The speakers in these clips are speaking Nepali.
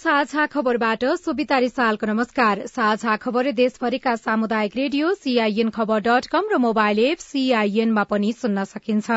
साझा खबरबाट सोभिता रिसालको नमस्कार। साझा खबर देशभरिका सामुदायिक radio CIN Khabar dot com र मोबाइल एप सीआईएनमा पनि सुन्न सकिन्छ।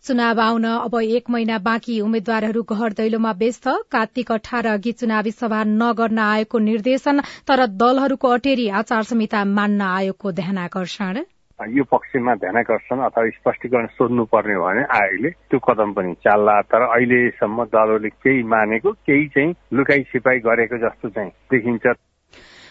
चुनाव आउन अब एक महिना बाँकी। उम्मेद्वारहरू घर दैलोमा व्यस्त। कार्तिक अठार अघि चुनावी सभा नगर्न आयोगको निर्देशन तर दलहरूको अटेरी आचार संहिता मान्न आयोगको ध्यानकर्षण। यो पक्षमा ध्यानकर्षण अथवा स्पष्टीकरण सोध्नु पर्ने हो भने आयोगले त्यो कदम पनि चाल्ला। तर अहिलेसम्म दलहरूले केही मानेको केही चाहिँ लुकाई छिपाई गरेको जस्तो चाहिँ देखिन्छ।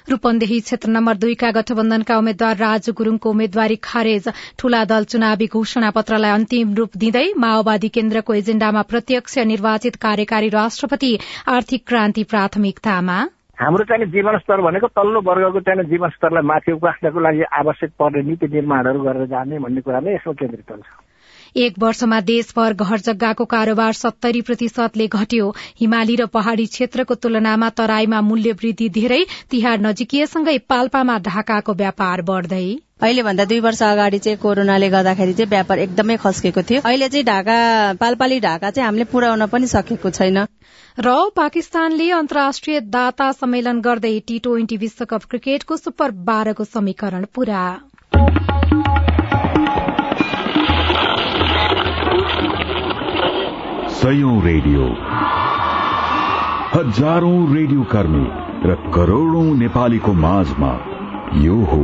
रूपन्देही क्षेत्र नम्बर दुईका गठबन्धनका उम्मेद्वार राजु गुरूङको उम्मेद्वारी खारेज। ठूला दल चुनावी घोषणा पत्रलाई अन्तिम रूप दिँदै माओवादी केन्द्रको एजेण्डामा प्रत्यक्ष निर्वाचित कार्यकारी राष्ट्रपति आर्थिक क्रान्ति प्राथमिकतामा। हाम्रो चाहिँ जीवन स्तर भनेको तल्लो वर्गको चाहिँ जीवन स्तरलाई माथि उकास्नको लागि आवश्यक पर्ने नीति निर्माणहरू गरेर जाने भन्ने कुरा नै यसमा केन्द्रित हुन्छ। एक वर्षमा देशभर घर जग्गाको कारोबार सत्तरी प्रतिशतले घट्यो। हिमाली र पहाड़ी क्षेत्रको तुलनामा तराईमा मूल्य वृद्धि धेरै। तिहार नजिकिएसँगै पाल्पामा ढाकाको व्यापार बढ़दै अहिले भन्दा दुई वर्ष अगाडि चाहिँ कोरोनाले गर्दाखेरि चाहिँ व्यापार एकदमै खस्केको थियो। अहिले चाहिँ ढाका पालपाली ढाका चाहिँ हामीले पुर्याउन पनि सकेको छैन। र पाकिस्तानले अन्तर्राष्ट्रिय दाता सम्मेलन गर्दै टी ट्वेन्टी विश्वकप क्रिकेटको सुपर बाह्रको समीकरण पूरा। सयौं रेडियो। हजारौं रेडियो कर्मी र करोड़ौं नेपालीको माझमा यो हो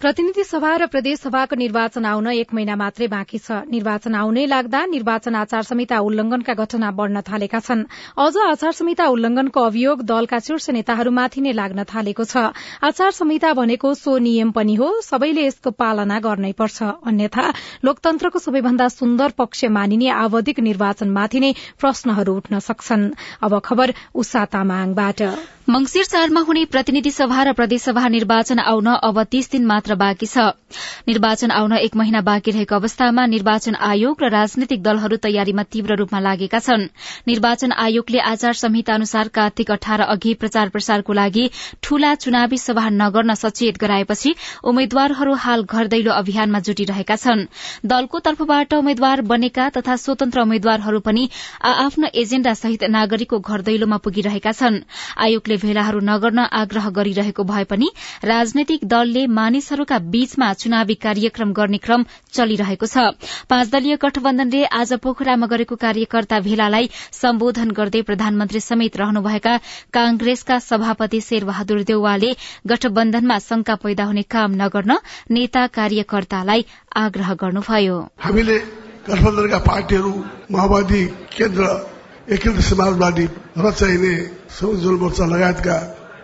प्रतिनिधि सभा र प्रदेश सभाको निर्वाचन आउन एक महिना मात्रै बाँकी छ। निर्वाचन आउनै लाग्दा निर्वाचन आचार संहिता उल्लंघनका घटना बढ़न थालेका छन्। अझ आचार संहिता उल्लंघनको अभियोग दलका शीर्ष नेताहरूमाथि नै लाग्न थालेको छ। आचार संहिता भनेको सो नियम पनि हो। सबैले यसको पालना गर्नै पर्छ। अन्यथा लोकतन्त्रको सबैभन्दा सुन्दर पक्ष मानिने आवधिक निर्वाचनमाथि नै प्रश्नहरू उठ्न सक्छन्। मंगिर चारमा हुने प्रतिनिधि सभा र प्रदेशसभा निर्वाचन आउन अब तीस दिन मात्र बाँकी छ। निर्वाचन आउन एक महिना बाँकी रहेको अवस्थामा निर्वाचन आयोग र राजनैतिक दलहरू तयारीमा तीव्र रूपमा लागेका छन्। निर्वाचन आयोगले आचार संहिता अनुसार कार्तिक अठार अघि प्रचार प्रसारको लागि ठूला चुनावी सभा नगर्न सचेत गराएपछि उम्मेद्वारहरू हाल घर दैलो अभियानमा जुटिरहेका छन्। दलको तर्फबाट उम्मेद्वार बनेका तथा स्वतन्त्र उम्मेद्वारहरू पनि आ आफ्नो एजेण्डा सहित नागरिकको घर दैलोमा पुगिरहेका छन्। आयोगले भेलाहरू नगर्न आग्रह गरिरहेको भए पनि राजनैतिक दलले मानिसहरूका बीचमा चुनावी कार्यक्रम गर्ने क्रम चलिरहेको छ। पाँच दलीय गठबन्धनले आज पोखरामा गरेको कार्यकर्ता भेलालाई सम्बोधन गर्दै प्रधानमन्त्री समेत रहनुभएका कांग्रेसका सभापति शेरबहादुर देउवाले गठबन्धनमा शंका पैदा हुने काम नगर्न नेता कार्यकर्तालाई आग्रह गर्नुभयो। हामीले गठबन्धनका पार्टीहरू माओवादी केन्द्र एकीकृत समाजवादी र चाहिने संयोजन मोर्चा लगायतका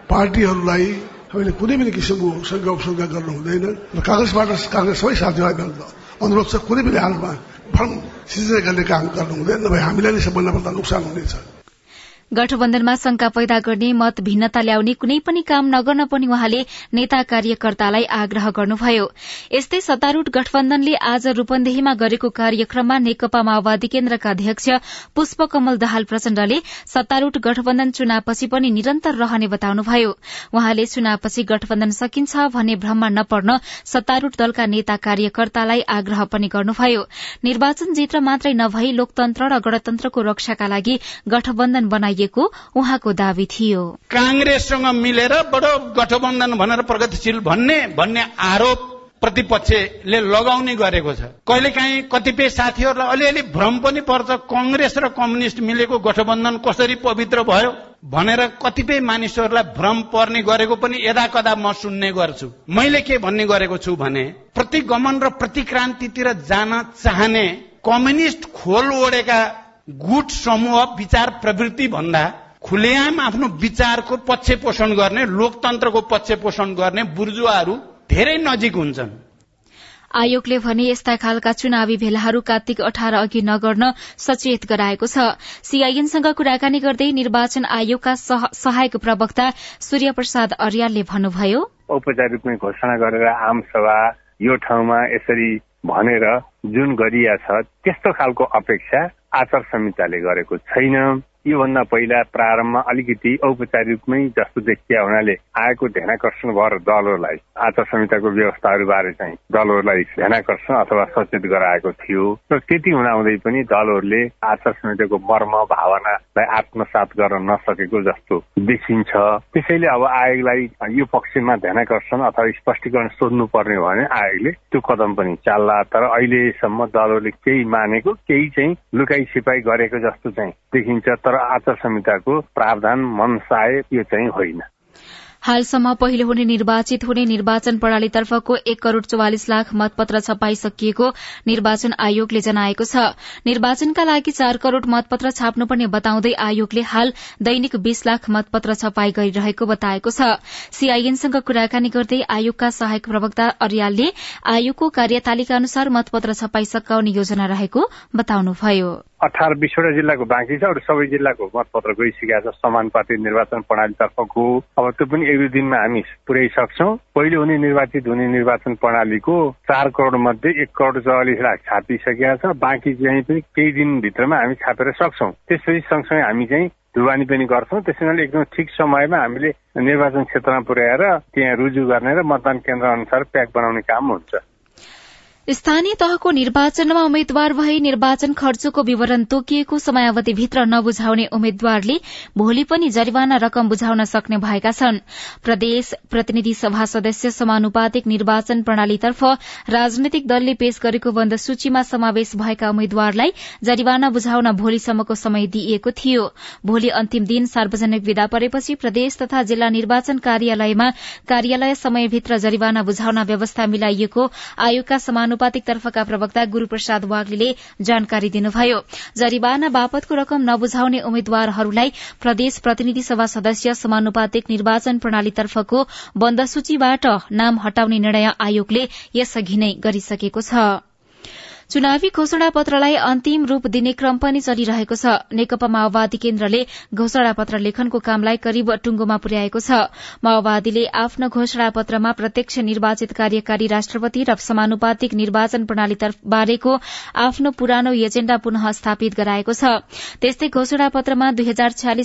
पार्टीहरूलाई हामीले कुनै पनि किसिमको शङ्का उपशङ्का गर्नु हुँदैन र काङ्ग्रेसबाट काङ्ग्रेस सबै साथीभाइ अनुरोध छ कुनै पनि हालमा फर्म सिर्जना गर्ने काम गर्नु हुँदैन। नभए हामीलाई नै सबभन्दा भन्दा नोक्सान हुनेछ। गठबन्धनमा शंका पैदा गर्ने मत भिन्नता ल्याउने कुनै पनि काम नगर्न पनि उहाँले नेता कार्यकर्तालाई आग्रह गर्नुभयो। यस्तै सत्तारूढ़ गठबन्धनले आज रूपन्देहीमा गरेको कार्यक्रममा नेकपा माओवादी केन्द्रका अध्यक्ष पुष्पकमल दाहाल प्रचण्डले सत्तारूढ़ गठबन्धन चुनावपछि पनि निरन्तर रहने बताउनुभयो। उहाँले चुनावपछि गठबन्धन सकिन्छ भन्ने भ्रममा नपर्न सत्तारूढ़ दलका नेता कार्यकर्तालाई आग्रह पनि गर्नुभयो। निर्वाचन जित्र मात्रै नभई लोकतन्त्र र गणतन्त्रको रक्षाका लागि गठबन्धन बनाइ बनाइएको उहाँको दावी थियो। कांग्रेससँग मिलेर बडो गठबन्धन भनेर प्रगतिशील भन्ने भन्ने आरोप प्रतिपक्षले लगाउने गरेको छ। कहिलेकाहीँ कतिपय साथीहरूलाई अलिअलि भ्रम पनि पर्छ कंग्रेस र कम्युनिष्ट मिलेको गठबन्धन कसरी पवित्र भयो भनेर कतिपय मानिसहरूलाई भ्रम पर्ने गरेको पनि यदा कदा म सुन्ने गर्छु। मैले के भन्ने गरेको छु भने प्रतिगमन र प्रतिक्रान्तितिर जान चाहने कम्युनिस्ट खोल ओढेका गुट समूह विचार प्रवृत्ति भन्दा खुलेआम आफ्नो विचारको पक्ष पोषण गर्ने लोकतन्त्रको पक्ष पोषण गर्ने बुर्जुवाहरू धेरै नजिक हुन्छन्। आयोगले भने यस्ता खालका चुनावी भेलाहरू कार्तिक अठार अघि नगर्न सचेत गराएको छ। सीआईएनसँग कुराकानी गर्दै निर्वाचन आयोगका सहायक प्रवक्ता सूर्य प्रसाद अर्यालले भन्नुभयो औपचारिक रूपमै घोषणा गरेर आम सभा यो ठाउँमा यसरी भनेर जुन गरिया छ त्यस्तो खालको अपेक्षा आचार संहिताले गरेको छैन। योभन्दा पहिला प्रारम्भमा अलिकति औपचारिक रूपमै जस्तो देखिया हुनाले आएको ध्यानकर्षण भएर दलहरूलाई आचार संहिताको व्यवस्थाहरूबारे चाहिँ दलहरूलाई ध्यानकर्षण अथवा सचेत गराएको थियो। र त्यति हुँदाहुँदै पनि दलहरूले आचार संहिताको मर्म भावनालाई आत्मसात गर्न नसकेको जस्तो देखिन्छ। त्यसैले अब आयोगलाई यो पक्षमा ध्यानकर्षण अथवा स्पष्टीकरण सोध्नु पर्ने हो भने आयोगले त्यो कदम पनि चाल्ला। तर अहिलेसम्म दलहरूले केही मानेको केही चाहिँ लुकाई छिपाई गरेको जस्तो चाहिँ देखिन्छ। तर आचार संहिताको प्रावधान मनसाय यो चाहिँ होइन। हालसम्म पहिलो हुने निर्वाचित हुने निर्वाचन प्रणालीतर्फको एक करोड़ चौवालिस लाख मतपत्र छपाइसकिएको निर्वाचन आयोगले जनाएको छ। निर्वाचनका लागि चार करोड़ मतपत्र छाप्नुपर्ने बताउँदै आयोगले हाल दैनिक बीस लाख मतपत्र छपाई गरिरहेको बताएको छ। सीआईएनसँग कुराकानी गर्दै आयोगका सहायक प्रवक्ता अर्यालले आयोगको कार्यतालिका अनुसार मतपत्र छपाई सकाउने योजना रहेको बताउनुभयो। अठार बिसवटा जिल्लाको बाँकी छ अरू सबै जिल्लाको मतपत्र गइसकेका छ। समानुपातिक निर्वाचन प्रणालीतर्फको अब त्यो पनि एक दुई दिनमा हामी पुर्याइसक्छौँ। पहिलो हुने निर्वाचित हुने निर्वाचन प्रणालीको चार करोड़ मध्ये एक करोड़ चौवालिस लाख छापिसकेका छ। बाँकी चाहिँ पनि केही दिनभित्रमा हामी छापेर सक्छौँ। त्यसपछि सँगसँगै हामी चाहिँ ढुवानी पनि गर्छौँ। त्यसैले एकदम ठिक समयमा हामीले निर्वाचन क्षेत्रमा पुर्याएर त्यहाँ रुजु गर्ने र मतदान केन्द्र अनुसार प्याक बनाउने काम हुन्छ। स्थानीय तहको निर्वाचनमा उम्मेद्वार भई निर्वाचन खर्चको विवरण तोकिएको समयावधिभित्र नबुझाउने उम्मेद्वारले भोलि पनि जरिवाना रकम बुझाउन सक्ने भएका छन्। प्रदेश प्रतिनिधि सभा सदस्य समानुपातिक निर्वाचन प्रणालीतर्फ राजनैतिक दलले पेश गरेको बन्द सूचीमा समावेश भएका उम्मेद्वारलाई जरिवाना बुझाउन भोलिसम्मको समय दिइएको थियो। भोलि अन्तिम दिन सार्वजनिक विदा परेपछि प्रदेश तथा जिल्ला निर्वाचन कार्यालयमा कार्यालय समयभित्र जरिवाना बुझाउन व्यवस्था मिलाइएको आयोगका समानु समानुपातिक तर्फका प्रवक्ता गुरूप्रसाद वाग्लीले जानकारी दिनुभयो। जरिवाना बापतको रकम नबुझाउने उम्मेद्वारहरूलाई प्रदेश प्रतिनिधि सभा सदस्य समानुपातिक निर्वाचन प्रणालीतर्फको बन्द सूचीबाट नाम हटाउने निर्णय आयोगले यसअघि नै गरिसकेको छ। चुनावी घोषणा पत्रलाई अन्तिम रूप दिने क्रम पनि चलिरहेको छ। नेकपा माओवादी केन्द्रले घोषणा पत्र लेखनको कामलाई करिब टुंगोमा पुर्याएको छ। माओवादीले आफ्नो घोषणा पत्रमा प्रत्यक्ष निर्वाचित कार्यकारी राष्ट्रपति र समानुपातिक निर्वाचन प्रणाली बारेको आफ्नो पुरानो एजेण्डा पुनः स्थापित गराएको छ। त्यस्तै घोषणा पत्रमा दुई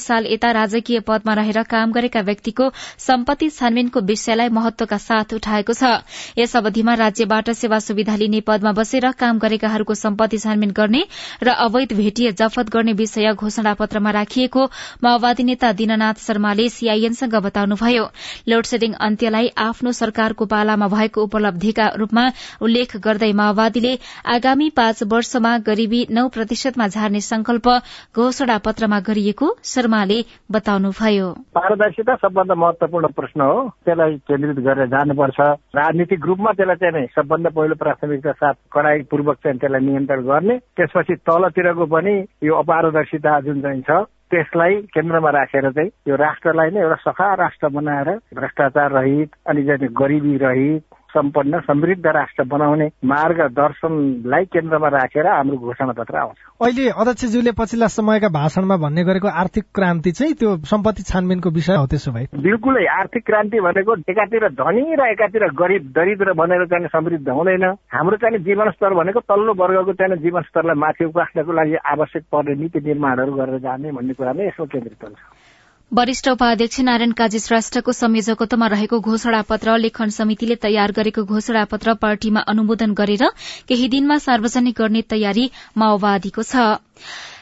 साल यता राजकीय पदमा रहेर काम गरेका व्यक्तिको सम्पत्ति छानबिनको विषयलाई महत्वका साथ उठाएको छ। यस अवधिमा राज्यबाट सेवा सुविधा लिने पदमा बसेर काम गरेकाहरूको सम्पत्ति छानबिन गर्ने र अवैध भेटिए जफत गर्ने विषय घोषणा पत्रमा राखिएको माओवादी नेता दीननाथ शर्माले सीआईएनसँग बताउनुभयो। लोडसेडिङ अन्त्यलाई आफ्नो सरकारको पालामा भएको उपलब्धिका रूपमा उल्लेख गर्दै माओवादीले आगामी पाँच वर्षमा गरीबी नौ प्रतिशतमा झार्ने संकल्प घोषणा पत्रमा गरिएको शर्माले बताउनुभयो। पारदर्शिता सबभन्दा महत्वपूर्ण प्रश्न हो। त्यसलाई केन्द्रित गरेर जानुपर्छ। राजनीतिक रूपमा त्यसलाई चाहिँ सबभन्दा पहिलो प्राथमिकता साथ कडाईपूर्वक चाहिँ त्यसलाई नियन्त्रण गर्ने। त्यसपछि तलतिरको पनि यो अपारदर्शिता जुन चाहिँ छ त्यसलाई केन्द्रमा राखेर चाहिँ यो राष्ट्रलाई नै एउटा सफा राष्ट्र बनाएर भ्रष्टाचार रहित अनि चाहिँ गरिबी रहित सम्पन्न समृद्ध राष्ट्र बनाउने मार्गदर्शनलाई केन्द्रमा राखेर हाम्रो घोषणा पत्र आउँछ। अहिले अध्यक्षज्यूले पछिल्ला समयका भाषणमा भन्ने गरेको आर्थिक क्रान्ति चाहिँ त्यो सम्पत्ति छानबिनको विषय हो त्यसो भए। बिल्कुलै आर्थिक क्रान्ति भनेको एकातिर धनी र एकातिर गरिब दरिद्र बनेर चाहिँ समृद्ध हुँदैन। हाम्रो चाहिँ जीवनस्तर भनेको तल्लो वर्गको चाहिँ जीवनस्तरलाई माथि उकास्नको लागि आवश्यक पर्ने नीति निर्माणहरू गरेर जाने भन्ने कुरा नै यसमा केन्द्रित हुन्छ। वरिष्ठ उपाध्यक्ष नारायण काजी श्रेष्ठको संयोजकत्वमा रहेको घोषणा पत्र लेखन समितिले तयार गरेको घोषणा पत्र पार्टीमा अनुमोदन गरेर केही दिनमा सार्वजनिक गर्ने तयारी माओवादीको छ।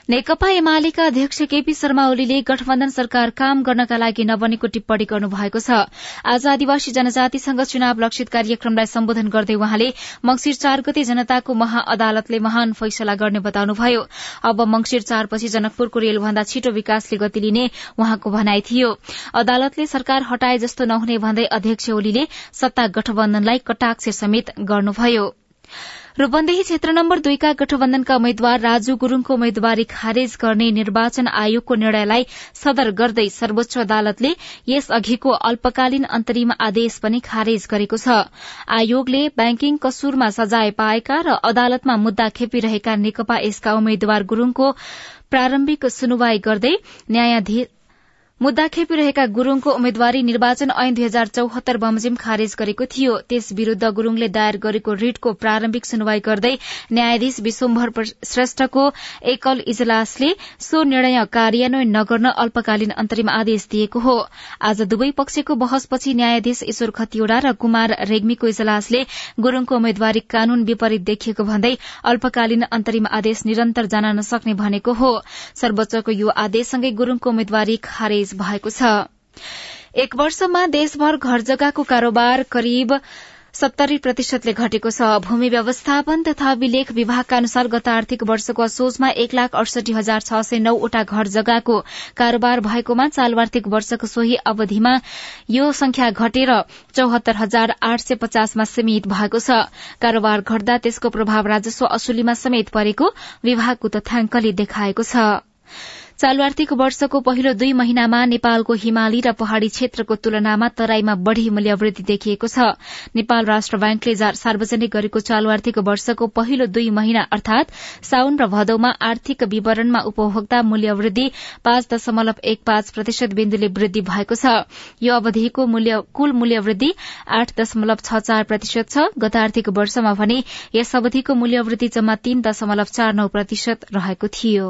नेकपा एमालेका अध्यक्ष केपी शर्मा ओलीले गठबन्धन सरकार काम गर्नका लागि नबनेको टिप्पणी गर्नुभएको छ। आज आदिवासी जनजातिसँग चुनाव लक्षित कार्यक्रमलाई सम्बोधन गर्दै उहाँले मंगिर चार गते जनताको महाअदालतले महान फैसला गर्ने बताउनुभयो। अब मंगिर चारपछि जनकपुरको रेलभन्दा छिटो विकासले गति लिने उहाँको भनाई थियो। अदालतले सरकार हटाए जस्तो नहुने भन्दै अध्यक्ष ओलीले सत्ता गठबन्धनलाई कटाक्ष समेत गर्नुभयो। रूपन्देही क्षेत्र नम्बर दुईका गठबन्धनका उम्मेद्वार राजु गुरूङको उम्मेद्वारी खारेज गर्ने निर्वाचन आयोगको निर्णयलाई सदर गर्दै सर्वोच्च अदालतले यस अघिको अल्पकालीन अन्तरिम आदेश पनि खारेज गरेको छ। आयोगले ब्याङ्किङ कसुरमा सजाय पाएका र अदालतमा मुद्दा खेपिरहेका नेकपा यसका उम्मेद्वार गुरूङको प्रारम्भिक सुनवाई गर्दै न्यायाधीश मुद्दा खेपिरहेका गुरूङको उम्मेद्वारी निर्वाचन ऐन दुई हजार चौहत्तर बमोजिम खारेज गरेको थियो। त्यस विरूद्ध गुरूङले दायर गरेको रिटको प्रारम्भिक सुनवाई गर्दै न्यायाधीश विश्वम्भर श्रेष्ठको एकल इजलासले सो निर्णय कार्यान्वयन नगर्न अल्पकालीन अन्तरिम आदेश दिएको हो। आज दुवै पक्षको बहसपछि न्यायाधीश ईश्वर खतिवड़ा र कुमार रेग्मीको इजलासले गुरूङको उम्मेद्वारी कानून विपरीत देखिएको भन्दै अल्पकालीन अन्तरिम आदेश निरन्तर जान नसक्ने भनेको हो। सर्वोच्चको यो आदेशसँगै गुरूङको उम्मेद्वारी खारेज भएको छ। एक वर्षमा देशभर घर जग्गाको कारोबार करिब सत्तरी प्रतिशतले घटेको छ। भूमि व्यवस्थापन तथा अभिलेख विभागका अनुसार गत आर्थिक वर्षको असोजमा एक लाख अडसठी हजार छ सय नौवटा घर जग्गाको कारोबार भएकोमा चालु आर्थिक वर्षको सोही अवधिमा यो संख्या घटेर चौहत्तर हजार आठ सय पचासमा सीमित भएको छ। कारोबार घट्दा त्यसको प्रभाव राजस्व असुलीमा समेत परेको विभागको तथ्याङ्कले देखाएको छ। चालू आर्थिक वर्षको पहिलो दुई महिनामा नेपालको हिमाली र पहाड़ी क्षेत्रको तुलनामा तराईमा बढ़ी मूल्यवृद्धि देखिएको छ। नेपाल राष्ट्र ब्याङ्कले सार्वजनिक गरेको चालू आर्थिक वर्षको पहिलो दुई महिना अर्थात साउन र भदौमा आर्थिक विवरणमा उपभोक्ता मूल्यवृद्धि पाँच दशमलव एक पाँच प्रतिशत बिन्दुले वृद्धि भएको छ। यो अवधिको कुल मूल्यवृद्धि आठ दशमलव छ चार प्रतिशत छ। गत आर्थिक वर्षमा भने यस अवधिको मूल्यवृद्धि जम्मा तीन दशमलव चार नौ प्रतिशत रहेको थियो।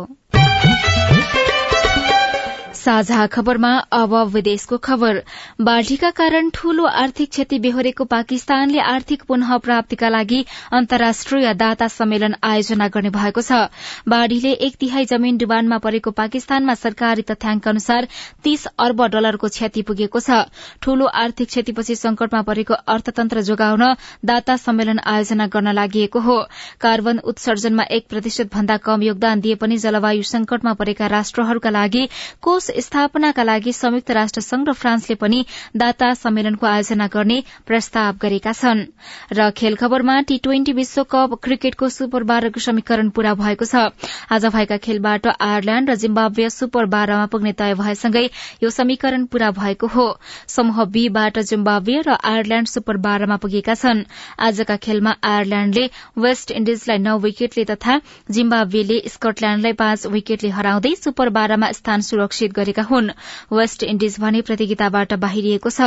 साझा खबरमा अब विदेशको खबर। बाढ़ीका कारण ठूलो आर्थिक क्षति बेहोरेको पाकिस्तानले आर्थिक पुनः प्राप्तिका लागि अन्तर्राष्ट्रिय दाता सम्मेलन आयोजना गर्ने भएको छ। बाढ़ीले एक तिहाई जमीन डुबानमा परेको पाकिस्तानमा सरकारी तथ्याङ्क अनुसार तीस अर्ब डलरको क्षति पुगेको छ। ठूलो आर्थिक क्षतिपछि संकटमा परेको अर्थतन्त्र जोगाउन दाता सम्मेलन आयोजना गर्न लागि हो। कार्बन उत्सर्जनमा एक प्रतिशत भन्दा कम योगदान दिए पनि जलवायु संकटमा परेका राष्ट्रहरूका लागि कोष स्थापनाका लागि संयुक्त राष्ट्र संघ र फ्रान्सले पनि दाता सम्मेलनको आयोजना गर्ने प्रस्ताव गरेका छन्। र खेल खबरमा टी ट्वेन्टी विश्वकप क्रिकेटको सुपर बाह्रको समीकरण पूरा भएको छ। आज भएका खेलबाट आयरल्याण्ड र जिम्बाब्वे सुपर बाह्रमा पुग्ने तय भएसँगै यो समीकरण पूरा भएको हो। समूह बीबाट जिम्बाब्वे र आयरल्याण्ड सुपर बाह्रमा पुगेका छन्। आजका खेलमा आयरल्याण्डले वेस्ट इण्डिजलाई नौ विकेटले तथा जिम्बाब्वेले स्कटल्याण्डलाई पाँच विकेटले हराउँदै सुपर बाह्रमा स्थान सुरक्षित गरेका हुन्। वेस्ट इण्डिज भने प्रतियोगिताबाट बाहिरिएको छ।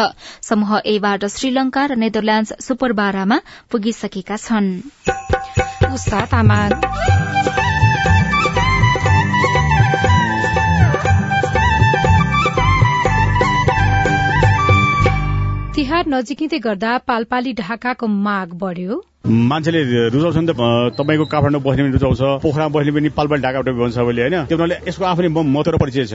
समूह एबाट श्रीलंका र नेदरल्याण्ड सुपर बाह्रमा पुगिसकेका छन्। तिहार नजिकिँदै गर्दा पालपाली ढाकाको माग बढ़्यो। मान्छेले रुचाउँछ नि त तपाईँको काठमाडौँ बस्ने पनि रुचाउँछ पोखरा बस्ने पनि पालपाली ढाकाबाट भन्छ सबैले होइन? त्यो यसको आफ्नै महत्व र परिचय छ।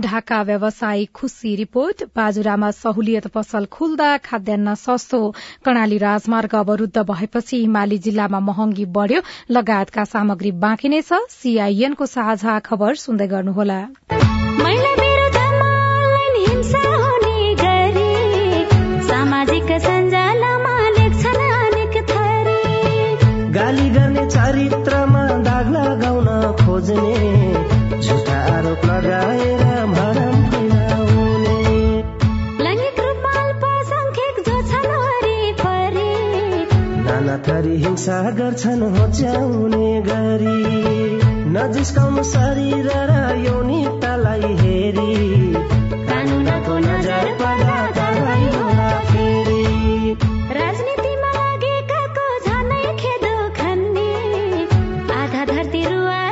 ढाका व्यवसायी खुशी रिपोर्ट। बाजुरामा सहुलियत पसल खुल्दा खाद्यान्न सस्तो। कर्णाली राजमार्ग अवरूद्ध भएपछि हिमाली जिल्लामा महँगी बढ़्यो। लगायतका सामग्री बाँकी नै छ। सीआईएनको साझा खबर सुन्दै गर्नुहोला। गाली गर्ने चरित्रमा दाग लगाउन खोज्ने झुटा आरोप लगाएर थरी हिंसा गर्छन् होच्याउने गरी। नजिस्काउनु शरीर र योनि हेरी। कानुनको राजनीतिमा लागेकाको आधा धरती रुवा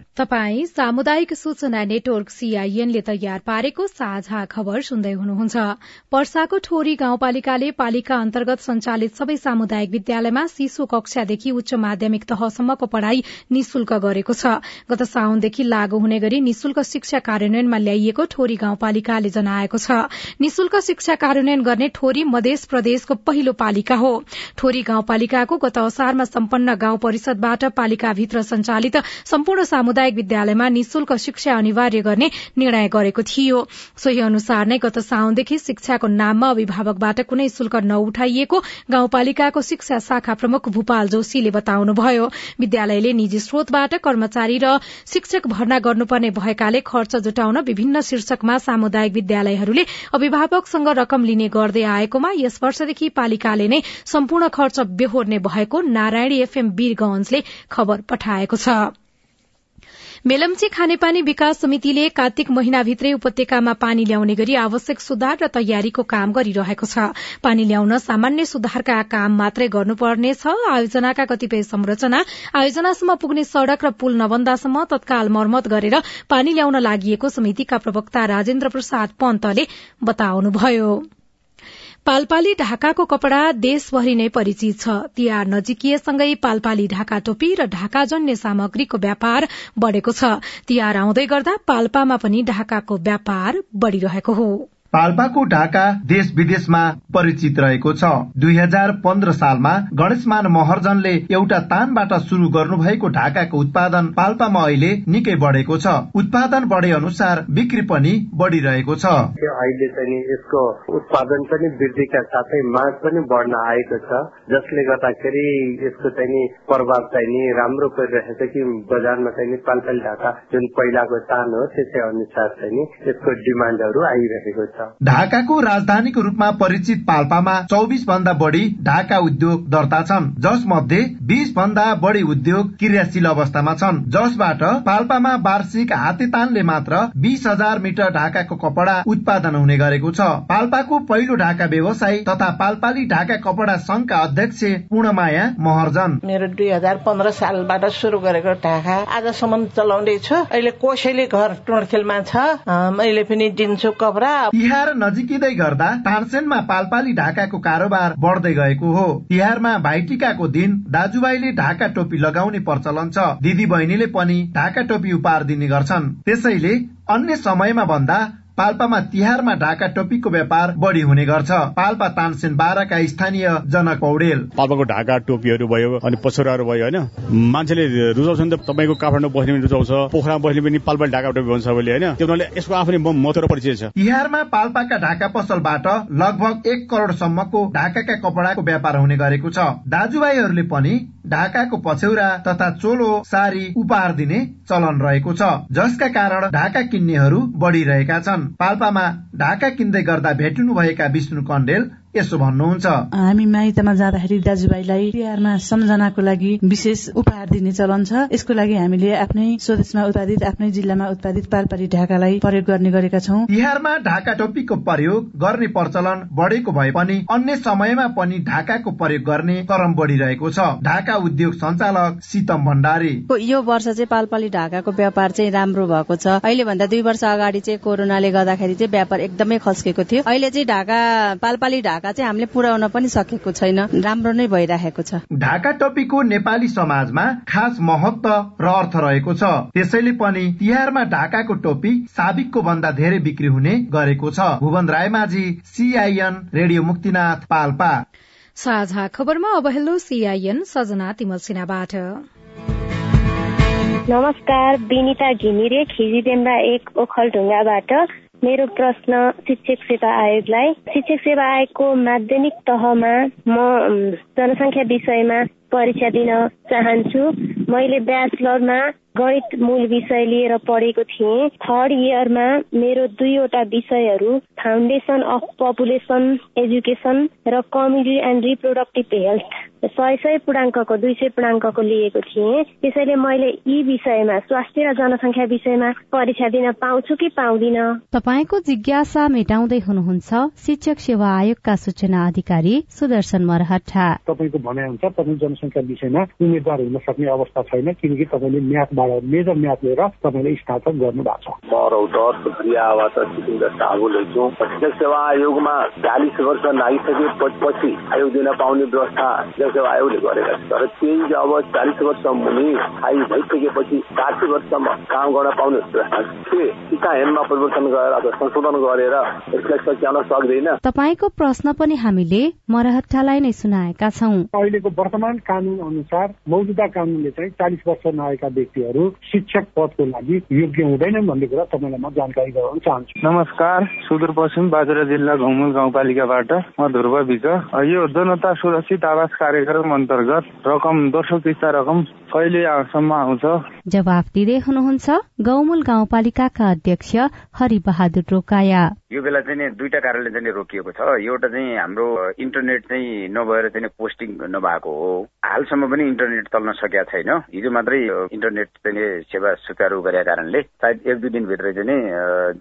तपाई सामुदायिक सूचना नेटवर्क सीआईएनले तयार पारेको साझा खबर सुन्दै हुनुहुन्छ। पर्साको ठोरी गाउँपालिकाले पालिका अन्तर्गत सञ्चालित सबै सामुदायिक विद्यालयमा शिशु कक्षादेखि उच्च माध्यमिक तहसम्मको पढ़ाई निशुल्क गरेको छ। गत साउनदेखि लागू हुने गरी निशुल्क शिक्षा कार्यान्वयनमा ल्याइएको ठोरी गाउँपालिकाले जनाएको छ। निशुल्क शिक्षा कार्यान्वयन गर्ने ठोरी मध्य प्रदेशको पहिलो पालिका हो। ठोरी गाउँपालिकाको गत असारमा सम्पन्न गाउँ परिषदबाट पालिकाभित्र सञ्चालित सम्पूर्ण सामुदायिक सामुदायिक विद्यालयमा निशुल्क शिक्षा अनिवार्य गर्ने निर्णय गरेको थियो। सोही अनुसार नै गत साउनदेखि शिक्षाको नाममा अभिभावकबाट कुनै शुल्क नउठाइएको गाउँपालिकाको शिक्षा शाखा प्रमुख भूपाल जोशीले बताउनुभयो। विद्यालयले निजी स्रोतबाट कर्मचारी र शिक्षक भर्ना गर्नुपर्ने भएकाले खर्च जुटाउन विभिन्न शीर्षकमा सामुदायिक विद्यालयहरूले अभिभावकसँग रकम लिने गर्दै आएकोमा यस वर्षदेखि पालिकाले नै सम्पूर्ण खर्च बेहोर्ने भएको नारायणी एफएम वीरगंजले खबर पठाएको छ। मेलम्ची खानेपानी विकास समितिले कार्तिक महिनाभित्रै उपत्यकामा पानी ल्याउने गरी आवश्यक सुधार र तयारीको काम गरिरहेको छ। पानी ल्याउन सामान्य सुधारका काम मात्रै गर्नुपर्नेछ आयोजनाका कतिपय संरचना आयोजनासम्म पुग्ने सड़क र पुल नबन्दासम्म तत्काल मर्मत गरेर पानी ल्याउन लागि समितिका प्रवक्ता राजेन्द्र प्रसाद पन्तले बताउनुभयो। पालपाली ढाकाको कपड़ा देशभरि नै परिचित छ। तिहार नजिकिएसँगै पालपाली ढाका टोपी र ढाकाजन्य सामग्रीको व्यापार बढ़ेको छ। तिहार आउँदै गर्दा पाल्पामा पनि ढाकाको व्यापार बढ़िरहेको हो। पाल्पाको ढाका देश विदेशमा परिचित रहेको छ। दुई हजार पन्ध्र सालमा गणेशमान महर्जनले एउटा तानबाट शुरू गर्नुभएको ढाकाको उत्पादन पाल्पामा अहिले निकै बढेको छ। उत्पादन बढे अनुसार बिक्री पनि बढ़िरहेको छ। अहिले चाहिँ यसको उत्पादन पनि वृद्धिका साथै माग पनि बढ्न आएको छ। जसले गर्दाखेरि यसको चाहिँ प्रभाव चाहिँ राम्रो परिरहेछ कि बजारमा चाहिँ पालपाली ढाका जुन पहिलाको तान हो त्यसै अनुसार चाहिँ यसको डिमान्डहरू आइरहेको छ। ढाकाको राजधानीको रूपमा परिचित पाल्पामा चौबिस भन्दा बढ़ी ढाका उद्योग दर्ता छन् जस मध्ये बीस भन्दा बढ़ी उद्योग क्रियाशील अवस्थामा छन् जसबाट पाल्पामा वार्षिक हातेतानले मात्र बीस हजार मिटर ढाकाको कपड़ा उत्पादन हुने गरेको छ। पाल्पाको पहिलो ढाका व्यवसायी तथा पाल्पाली ढाका कपड़ा संघका अध्यक्ष पूर्णमाया महर्जन। मेरो दुई हजार पन्ध्र सालबाट शुरू गरेको ढाका आजसम्म चलाउँदैछु। अहिले कोसेली घर टोडखेलमा छ। मैले पनि दिन्छु कपडा। तिहार नजिकिँदै गर्दा तानसेनमा पालपाली ढाकाको कारोबार बढ्दै गएको हो। तिहारमा भाइटिकाको दिन दाजुभाइले ढाका टोपी लगाउने प्रचलन छ। दिदी बहिनीले पनि ढाका टोपी उपहार दिने गर्छन्। त्यसैले अन्य समयमा भन्दा पाल्पामा तिहारमा ढाका टोपीको व्यापार बढ़ी हुने गर्छ। पाल्पा तानसेन बाह्रका स्थानीय जनक पौडेल। पाल्पाको ढाका टोपीहरू भयो अनि पछौराहरू भयो होइन? मान्छेले रुचाउँछ नि त तपाईँको काठमाडौँ बस्ने पनि रुचाउँछ पोखरा बस्ने पनि पाल्पाली ढाका टोपी भन्छ सबैले होइन? त्यो यसको आफ्नै महत्व परिचय छ। तिहारमा पाल्पाका ढाका पसलबाट लगभग एक करोड़सम्मको ढाकाका कपडाको व्यापार हुने गरेको छ। दाजुभाइहरूले पनि ढाकाको पछौरा तथा चोलो सारी उपहार दिने चलन रहेको छ जसका कारण ढाका किन्नेहरू बढ़िरहेका छन्। पाल्पामा ढाका किन्दै गर्दा भेटिनुभएका विष्णु कण्डेल यसो भन्नुहुन्छ। हामी माइतमा जाँदाखेरि दाजुभाइलाई तिहारमा सम्झनाको लागि विशेष उपहार दिने चलन छ। यसको लागि हामीले आफ्नै स्वदेशमा उत्पादित आफ्नै जिल्लामा उत्पादित पालपाली ढाकालाई प्रयोग गर्ने गरेका छौँ। तिहारमा ढाका टोपीको प्रयोग गर्ने प्रचलन बढेको भए पनि अन्य समयमा पनि ढाकाको प्रयोग गर्ने क्रम बढ़िरहेको छ। ढाका उद्योग सञ्चालक सीतम भण्डारी। यो वर्ष चाहिँ पालपाली ढाकाको व्यापार चाहिँ राम्रो भएको छ। अहिले भन्दा दुई वर्ष अगाडि चाहिँ कोरोनाले गर्दाखेरि चाहिँ व्यापार एकदमै खस्केको थियो। अहिले चाहिँ ढाका पालपाली ढाका ढाका चाहिँ हामीले पुर्याउन पनि सकेको छैन। राम्रो नै भइरहेको छ। ढाका टोपीको नेपाली समाजमा खास महत्व र अर्थ रहेको छ। त्यसैले पनि तिहारमा ढाकाको टोपी साबिकको भन्दा धेरै बिक्री हुने गरेको छ। Bhuwan Raymajhi CIN radio Muktinath Palpa. साझा खबरमा अब हेलो सीआईएन सजना तिमल सिन्हाबाट। नमस्कार विनिता घिमिरे खिजीडेम्बा एक ओखलढुङ्गाबाट। मेरो प्रश्न शिक्षक सेवा आयोगलाई। शिक्षक सेवा आयोगको माध्यमिक तहमा म जनसङ्ख्या विषयमा परीक्षा दिन चाहन्छु। मैले ब्याचलरमा गणित मूल विषय लिएर पढेको थिएँ। थर्ड इयरमा मेरो दुईवटा विषयहरू फाउन्डेसन अफ पपुलेसन एजुकेसन र कम्युनिटी एन्ड रिप्रोडक्टिभ हेल्थ सय सय पूर्णाङ्कको दुई सय पूर्णाङ्कको लिएको थिएँ। त्यसैले मैले यी विषयमा स्वास्थ्य र जनसङ्ख्या विषयमा परीक्षा दिन पाउँछु कि पाउँदिन? तपाईँको जिज्ञासा मेटाउँदै हुनुहुन्छ शिक्षक सेवा आयोगका सूचना अधिकारी सुदर्शन मरहटा तपाईँको भनाइ अनुसार तपाईँ जनसङ्ख्या विषयमा उम्मेद्वार हुन सक्ने अवस्था छैन किनकि तपाईँले म्याथबाट मेजर म्याथ लिएर तपाईँले स्नातक गर्नु भएको छ म रौतहट सुप्रियाबाट सिकिङ साहु लेख्छु शिक्षक सेवा आयोगमा चालिस वर्ष नागिसकेपछि आयोग दिन पाउने व्यवस्था सेवा आयोगले गरेका छ तर त्यही अब चालिस वर्ष मुनि स्थायी भइसकेपछि साठी वर्षसम्म काम गर्न पाउने टिका हेनमा परिवर्तन गरेर अथवा संशोधन गरेर यसलाई सच्याउन सक्दैन। तपाईँको प्रश्न पनि हामीले मरहट्टालाई नै सुनाएका छौँ। अहिलेको वर्तमान कानून अनुसार मौजुदा कानूनले चाहिँ चालिस वर्ष नआएका व्यक्तिहरू शिक्षक पदको लागि योग्य हुँदैनन् भन्ने कुरा तपाईँलाई म जानकारी गराउन चाहन्छु। नमस्कार सुदूरपश्चिम बाजुरा जिल्ला घुमुल गाउँपालिकाबाट म ध्रुव विक यो जनता सुरक्षित आवास कार्य कार्यक्रम अन्तर्गत रकम दोस्रो किस्ता रकम जवाफ दिँदै हुनुहुन्छ गौमूल गाउँपालिकाका अध्यक्ष हरिबहादुर रोकाया। यो बेला चाहिँ दुईटा कारणले चाहिँ रोकिएको छ। एउटा चाहिँ हाम्रो इन्टरनेट चाहिँ नभएर चाहिँ पोस्टिङ नभएको हो। हालसम्म पनि इन्टरनेट चल्न सकेका छैन। हिजो मात्रै इन्टरनेट चाहिँ सेवा सुचारू गरेका कारणले सायद एक दुई दिनभित्रै चाहिँ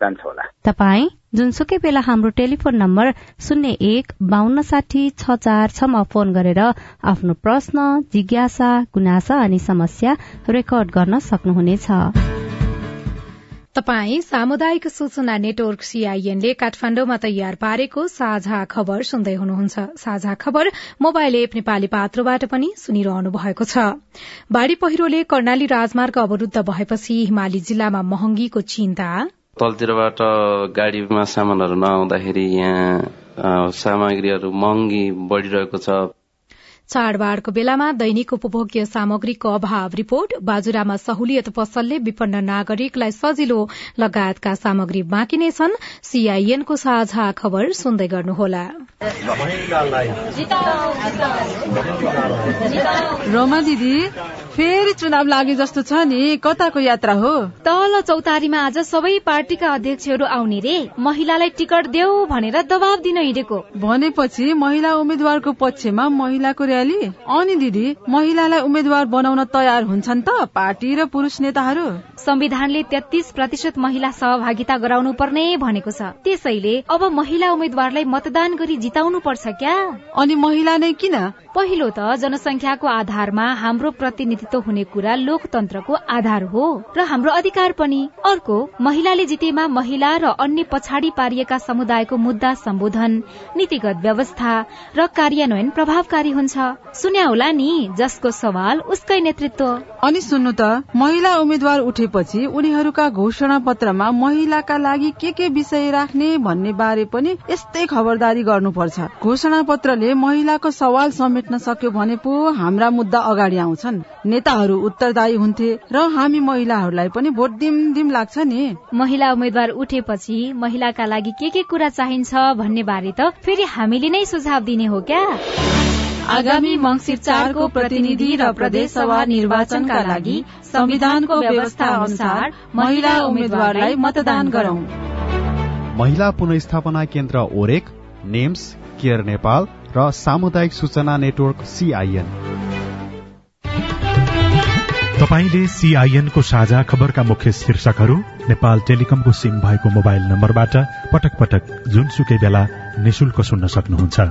जान्छ होला। तपाईँ जुनसुकै बेला हाम्रो टेलिफोन नम्बर शून्य एक बान्न साठी छ चार छमा फोन गरेर आफ्नो प्रश्न जिज्ञासा गुनासा अनि समस्या रेकर्ड गर्न सक्नुहुनेछ। तपाई सामुदायिक सूचना नेटवर्क सीआईएनले काठमाण्डुमा तयार पारेको साझा खबर सुन्दै हुनुहुन्छ। साझा खबर मोबाइल एप नेपाली पात्रोबाट पनि सुनिरहनु भएको छ। बाढ़ी पहिरोले कर्णाली राजमार्ग अवरूद्ध भएपछि हिमाली जिल्लामा महँगीको चिन्ता। तलतिरबाट गाडीमा सामानहरू नआउँदाखेरि यहाँ सामग्रीहरू महँगी बढ़िरहेको छ। चाडबाड़को बेलामा दैनिक उपभोग्य सामग्रीको अभाव रिपोर्ट। बाजुरामा सहुलियत पसलले विपन्न नागरिकलाई सजिलो लगायतका सामग्री बाँकी नै छन्। सीआईएनको साझा खबर सुन्दै गर्नुहोला। रोमा दिदी फेरि चुनाव लागे जस्तो छ नि कताको यात्रा हो? तल चौतारीमा आज सबै पार्टीका अध्यक्षहरू आउने रे। महिलालाई टिकट देऊ भनेर दबाव दिन हिँडेको। भनेपछि महिला उम्मेद्वारको पक्षमा महिलाको अनि दिदी महिलालाई उम्मेद्वार बनाउन तयार हुन्छन् त पार्टी र पुरुष नेताहरू? संविधानले तेत्तीस प्रतिशत महिला सहभागिता गराउनु पर्ने भनेको छ। त्यसैले अब महिला उम्मेद्वारलाई मतदान गरी जिताउनु पर्छ क्या? अनि महिला नै किन? पहिलो त जनसंख्याको आधारमा हाम्रो प्रतिनिधित्व हुने कुरा लोकतन्त्रको आधार हो र हाम्रो अधिकार पनि। अर्को महिलाले जितेमा महिला र अन्य पछाडि पारिएका समुदायको मुद्दा सम्बोधन नीतिगत व्यवस्था र कार्यान्वयन प्रभावकारी हुन्छ। सुन्या होला नि जसको सवाल उसकै नेतृत्व। अनि सुन्नु त महिला उम्मेद्वार उठेपछि उनीहरूका घोषणा पत्रमा महिलाका लागि के के विषय राख्ने भन्ने बारे पनि यस्तै खबरदारी गर्नुपर्छ। घोषणा पत्रले महिलाको सवाल समेट्न सक्यो भने पो हाम्रा मुद्दा अगाडि आउँछन्। नेताहरू उत्तरदायी हुन्थे र हामी महिलाहरूलाई पनि भोट दिम दिम लाग्छ नि। महिला उम्मेद्वार उठेपछि महिलाका लागि के के कुरा चाहिन्छ भन्ने बारे त फेरि हामीले नै सुझाव दिने हो क्या? आगामी मंगिर चारको प्रतिनिधि र प्रदेश सभा निर्वाचनका लागि संविधानको व्यवस्था अनुसार महिला उम्मेद्वारलाई मतदान गरौं। महिला पुनस्थापना केन्द्र ओरेक नेम्स केयर नेपाल र सामुदायिक सूचना नेटवर्क सीआईएन तपाईँले सीआईएनको साझा खबरका मुख्य शीर्षकहरू नेपाल टेलिकमको सिम भएको मोबाइल नम्बरबाट पटक पटक जुनसुकै बेला निशुल्क सुन्न सक्नुहुन्छ।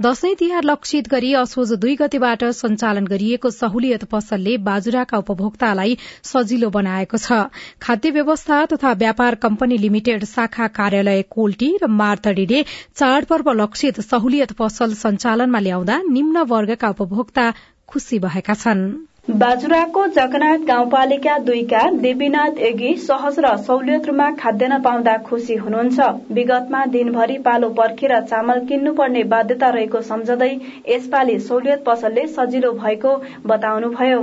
दशैं तिहार लक्षित गरी असोज दुई गतेबाट सञ्चालन गरिएको सहुलियत पसलले बाजुराका उपभोक्तालाई सजिलो बनाएको छ। खाद्य व्यवस्था तथा व्यापार कम्पनी लिमिटेड शाखा कार्यालय कोल्टी र मार्तडीले चाडपर्व लक्षित सहुलियत पसल सञ्चालनमा ल्याउँदा निम्न वर्गका उपभोक्ता खुशी भएका छन्। बाजुराको जगनाथ गाउँपालिका दुईका देवीनाथ एगी सहज र सहुलियत रूपमा खाद्यान्न पाउँदा खुशी हुनुहुन्छ। विगतमा दिनभरि पालो पर्खेर चामल किन्नुपर्ने बाध्यता रहेको सम्झँदै यसपालि सहुलियत पसलले सजिलो भएको बताउनुभयो।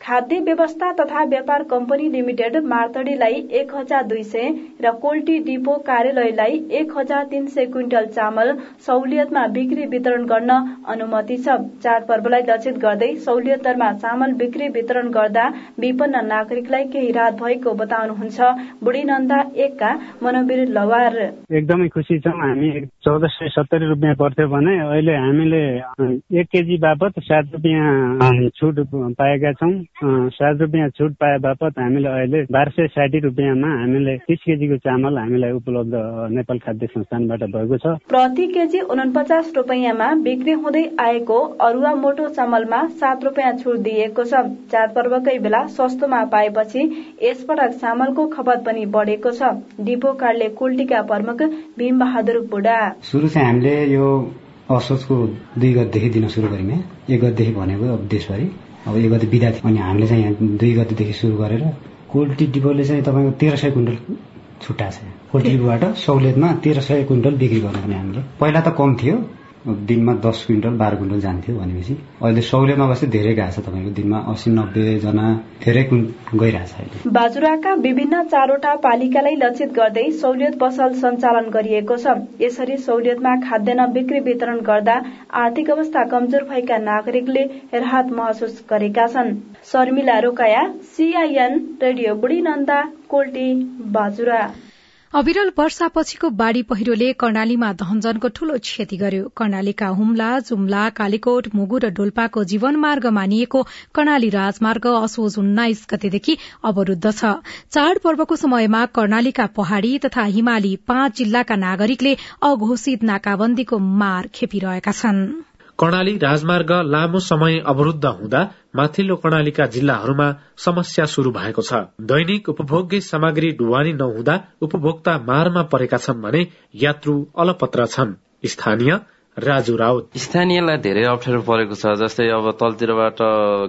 खाद्य व्यवस्था तथा व्यापार कम्पनी लिमिटेड मार्तडीलाई एक हजार दुई सय र कोल्टी डिपो कार्यालयलाई एक हजार तीन सय क्विन्टल चामल सहुलियतमा बिक्री वितरण गर्न अनुमति छ। चाडपर्वलाई लक्षित गर्दै सहुलियत दरमा चामल बिक्री वितरण गर्दा विपन्न नागरिकलाई केही राहत भएको बताउनुहुन्छ। बुढी नन्दा एकका मनवीर लवार। एकदमै खुसी छौँ। हामी चौध सय सत्तरी रुपियाँ पर्थ्यो भने अहिले हामीले एक केजी बापत सात रुपियाँ छुट पाएका छौँ। सात रुपियाँ छुट पाए बापत हामीले अहिले बाह्र सय साठी रुपियाँमा हामीले तिस केजीको चामल हामीलाई उपलब्ध नेपाल खाद्य संस्थानबाट भएको छ। प्रति केजी उनपचास रुपियाँमा बिक्री हुँदै आएको अरूवा मोटो चामलमा सात रूपियाँ छुट दिएको छ। चाडपर्वकै बेला सस्तोमा पाएपछि यसपटक चामलको खपत पनि बढेको छ। डिपो कार्डले कुल्टीका प्रमुख भीम बहादुर बुढा। सुरु चाहिँ हामीले यो असोजको दुई गतिदेखि दिन सुरु गऱ्यौँ एक गतिदेखि भनेको अब देशभरि अब एक गति थियो अनि हामीले चाहिँ यहाँ दुई गतिदेखि सुरु गरेर कोल्टी डिपोले चाहिँ तपाईँको तेह्र सय कुइन्टल छुट्टाएको छ। कोल्टी डिपोबाट सहुलियतमा तेह्र सय कुइन्टल बिक्री गर्नुपर्ने हामीले। पहिला त कम थियो दिनमा दस क्विन्टल बाह्र क्विन्टल जान्थ्यो भनेपछि अहिले सहुलियतमा बस्दै धेरै गएको छ तपाईँको दिनमा अस्सी नब्बेजना धेरै गइरहेछ अहिले। बाजुराका विभिन्न चारवटा पालिकालाई लक्षित गर्दै सहुलियत पसल सञ्चालन गरिएको छ। यसरी सहुलियतमा खाद्यान्न बिक्री वितरण गर्दा आर्थिक अवस्था कमजोर भएका नागरिकले राहत महसुस गरेका छन्। शर्मिला रोकाया सीआईएन रेडियो बुढी नन्दा कोल्टी बाजुरा। अविरल वर्षापछिको बाढ़ी पहिरोले कर्णालीमा धनजनको ठूलो क्षति गर्यो। कर्णालीका हुम्ला जुम्ला कालीकोट मुगु र डोल्पाको जीवन मार्ग मानिएको कर्णाली राजमार्ग असोज उन्नाइस गतेदेखि अवरूद्ध छ। चाडपर्वको समयमा कर्णालीका पहाड़ी तथा हिमाली पाँच जिल्लाका नागरिकले अघोषित नाकाबन्दीको मार खेपिरहेका छनृ। कर्णाली राजमार्ग लामो समय अवरूद्ध हुँदा माथिल्लो कर्णालीका जिल्लाहरूमा समस्या शुरू भएको छ। दैनिक उपभोग्य सामग्री ढुवानी नहुँदा उपभोक्ता मारमा परेका छन् भने यात्रु अलपत्र छन्। स्थानीय राजु राउत। स्थानीयलाई धेरै अप्ठ्यारो परेको छ जस्तै अब तलतिरबाट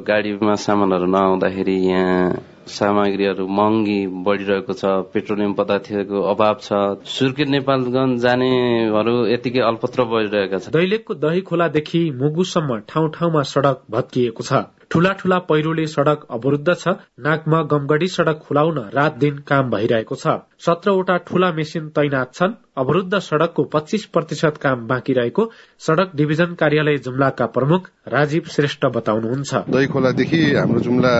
गाडीमा सामानहरू नआउँदाखेरि यहाँ सामग्रीहरू महँगी बढ़िरहेको छ पेट्रोलियम पदार्थको अभाव छ। सुर्खेत नेपालगंज जानेहरू यतिकै अल्पत्र बढ़िरहेका छ दैलेखको दही खोलादेखि मुगुसम्म ठाउँ ठाउँमा सड़क भत्किएको छ। ठूला ठूला पहिरोले सड़क अवरूद्ध छ। नागमा गमगढ़ी सड़क खुलाउन रात दिन काम भइरहेको छ। सत्रवटा ठूला मेसिन तैनात छन्। अवरूद्ध सड़कको पच्चीस प्रतिशत काम बाँकी रहेको सड़क डिभिजन कार्यालय जुम्लाका प्रमुख राजीव श्रेष्ठ बताउनुहुन्छ। दही खोलादेखि हाम्रो जुम्ला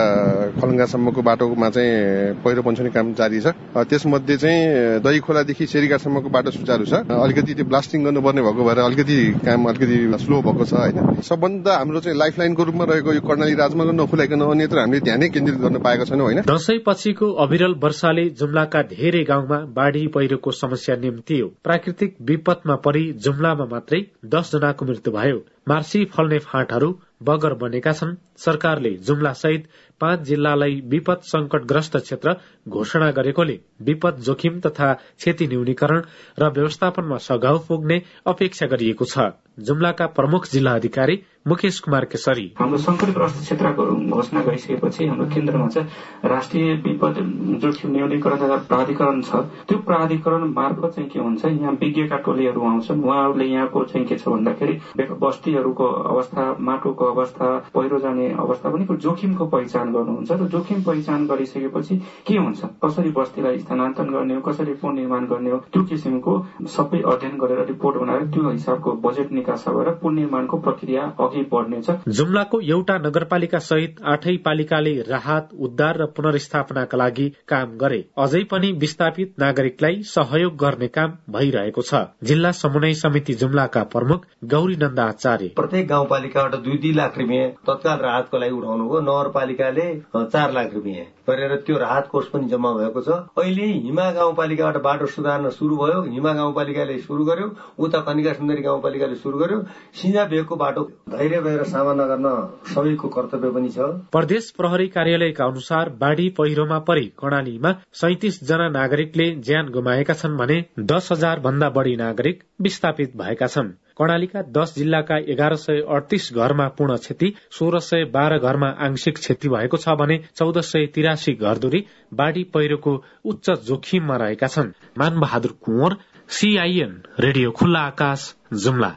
खलङ्गासम्मको बाटोमा चाहिँ पहिरो काम जारी छ। त्यसमध्ये चाहिँ दही खोलादेखि सेरीघाटसम्मको बाटो सुचारू छ। अलिकति त्यो ब्लास्टिङ गर्नुपर्ने भएको भएर अलिकति काम अलिकति स्लो भएको छ होइन। सबभन्दा हाम्रो चाहिँ लाइफ लाइनको रूपमा रहेको यो कर्णाली राजमार्ग नखुलाइकन अन्यत्र हामीले ध्यानै केन्द्रित गर्न पाएका छैनौँ होइन? दशैं पछिको अविरल वर्षाले जुम्लाका धेरै गाउँमा बाढ़ी पहिरोको समस्या निम्तियो। प्राकृतिक विपदमा परि जुम्लामा मात्रै दस जनाको मृत्यु भयो। मार्सी फल्ने फाँटहरू बगर बनेका छन्। सरकारले जुम्ला सहित पाँच जिल्लालाई विपद संकटग्रस्त क्षेत्र घोषणा गरेकोले विपद जोखिम तथा क्षति न्यूनीकरण र व्यवस्थापनमा सघाउ पुग्ने अपेक्षा गरिएको छ। जुम्लाका प्रमुख जिल्ला अधिकारी मुकेश कुमार केसरी। हाम्रो संकटग्रस्त क्षेत्रको घोषणा गरिसकेपछि हाम्रो केन्द्रमा चाहिँ राष्ट्रिय विपद जोखिम न्यूनीकरण तथा प्राधिकरण छ। त्यो प्राधिकरण मार्फत चाहिँ के हुन्छ यहाँ विज्ञका टोलीहरू आउँछन्। उहाँहरूले यहाँको चाहिँ के छ भन्दाखेरि बस्तीहरूको अवस्था माटोको अवस्था पहिरो जाने अवस्था पनि जोखिमको पहिचान गर्नुहुन्छ र जोखिम पहिचान गरिसकेपछि के हुन्छ? कसरी बस्तीलाई स्थानान्तरण गर्ने हो? कसरी पुनर्निर्माण गर्ने हो? त्यो किसिमको सबै अध्ययन गरेर रिपोर्ट बनाएर त्यो हिसाबको बजेट निकास भएर पुनर्निर्माणको प्रक्रिया अघि बढ्नेछ। जुम्लाको एउटा नगरपालिका सहित आठै पालिकाले राहत उद्धार र पुनर्स्थापनाका लागि काम गरे। अझै पनि विस्थापित नागरिकलाई सहयोग गर्ने काम भइरहेको छ। जिल्ला समन्वय समिति जुम्लाका प्रमुख गौरी नन्द आचार्य। प्रत्येक गाउँपालिकाबाट दुई दुई लाख रुपियाँ तत्काल राहतको लागि उठाउनु हो नगरपालिकाले चार लाख रुपियाँ गरेर त्यो राहत कोष पनि जम्मा भएको छ। अहिले हिमा गाउँपालिकाबाट बाटो सुधार्न शुरू भयो। हिमा गाउँपालिकाले शुरू गर्यो। उता कनिका सुन्दरी गाउँपालिकाले शुरू गर्यो। सिंजा भेगको बाटो धैर्य भएर सामना गर्न सबैको कर्तव्य पनि छ। प्रदेश प्रहरी कार्यालयका अनुसार बाढ़ी पहिरोमा परि कर्णालीमा सैतिस जना नागरिकले ज्यान गुमाएका छन् भने दस हजार भन्दा बढ़ी नागरिक विस्थापित भएका छन्। कर्णालीका दस जिल्लाका एघार सय अडतिस घरमा पूर्ण क्षति सोह्र सय बाह्र घरमा आंशिक क्षति भएको छ भने चौध सय तिरासी घरधुरी बाढ़ी पहिरोको उच्च जोखिममा रहेका छन्। मानबहादुर कुँवर सीआईएन रेडियो खुल्ला आकाश जुम्ला।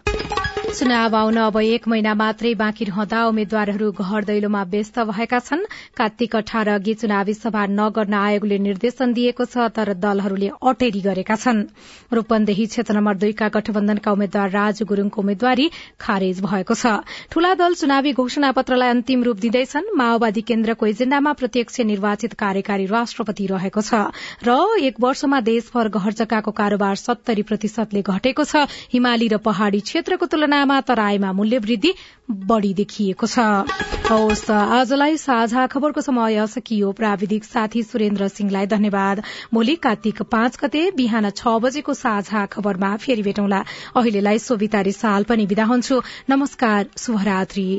चुनाव आउन अब एक महिना मात्रै बाँकी रहँदा उम्मेद्वारहरू घर दैलोमा व्यस्त भएका छन्। कार्तिक अठार अघि चुनावी सभा नगर्न आयोगले निर्देशन दिएको छ तर दलहरूले अटेरी गरेका छन्। रूपन्देही क्षेत्र नम्बर दुईका गठबन्धनका उम्मेद्वार राजु गुरूङको उम्मेद्वारी खारेज भएको छ। ठूला दल चुनावी घोषणा पत्रलाई अन्तिम रूप दिँदैछन्। माओवादी केन्द्रको एजेण्डामा प्रत्यक्ष निर्वाचित कार्यकारी राष्ट्रपति रहेको छ र एक वर्षमा देशभर घर जग्गाको कारोबार सत्तरी प्रतिशतले घटेको छ। हिमाली र पहाड़ी क्षेत्रको तुलना तुलनामा तराईमा मूल्य वृद्धि बढ़ी देखिएको छ। हवस् आजलाई साझा खबरको समय सकियो। प्राविधिक साथी सुरेन्द्र सिंहलाई धन्यवाद। भोलि कार्तिक पाँच गते बिहान छ बजेको साझा खबरमा फेरि भेटौँला। अहिलेलाई सोभितारी साल पनि विदा हुन्छु। नमस्कार शुभरात्री।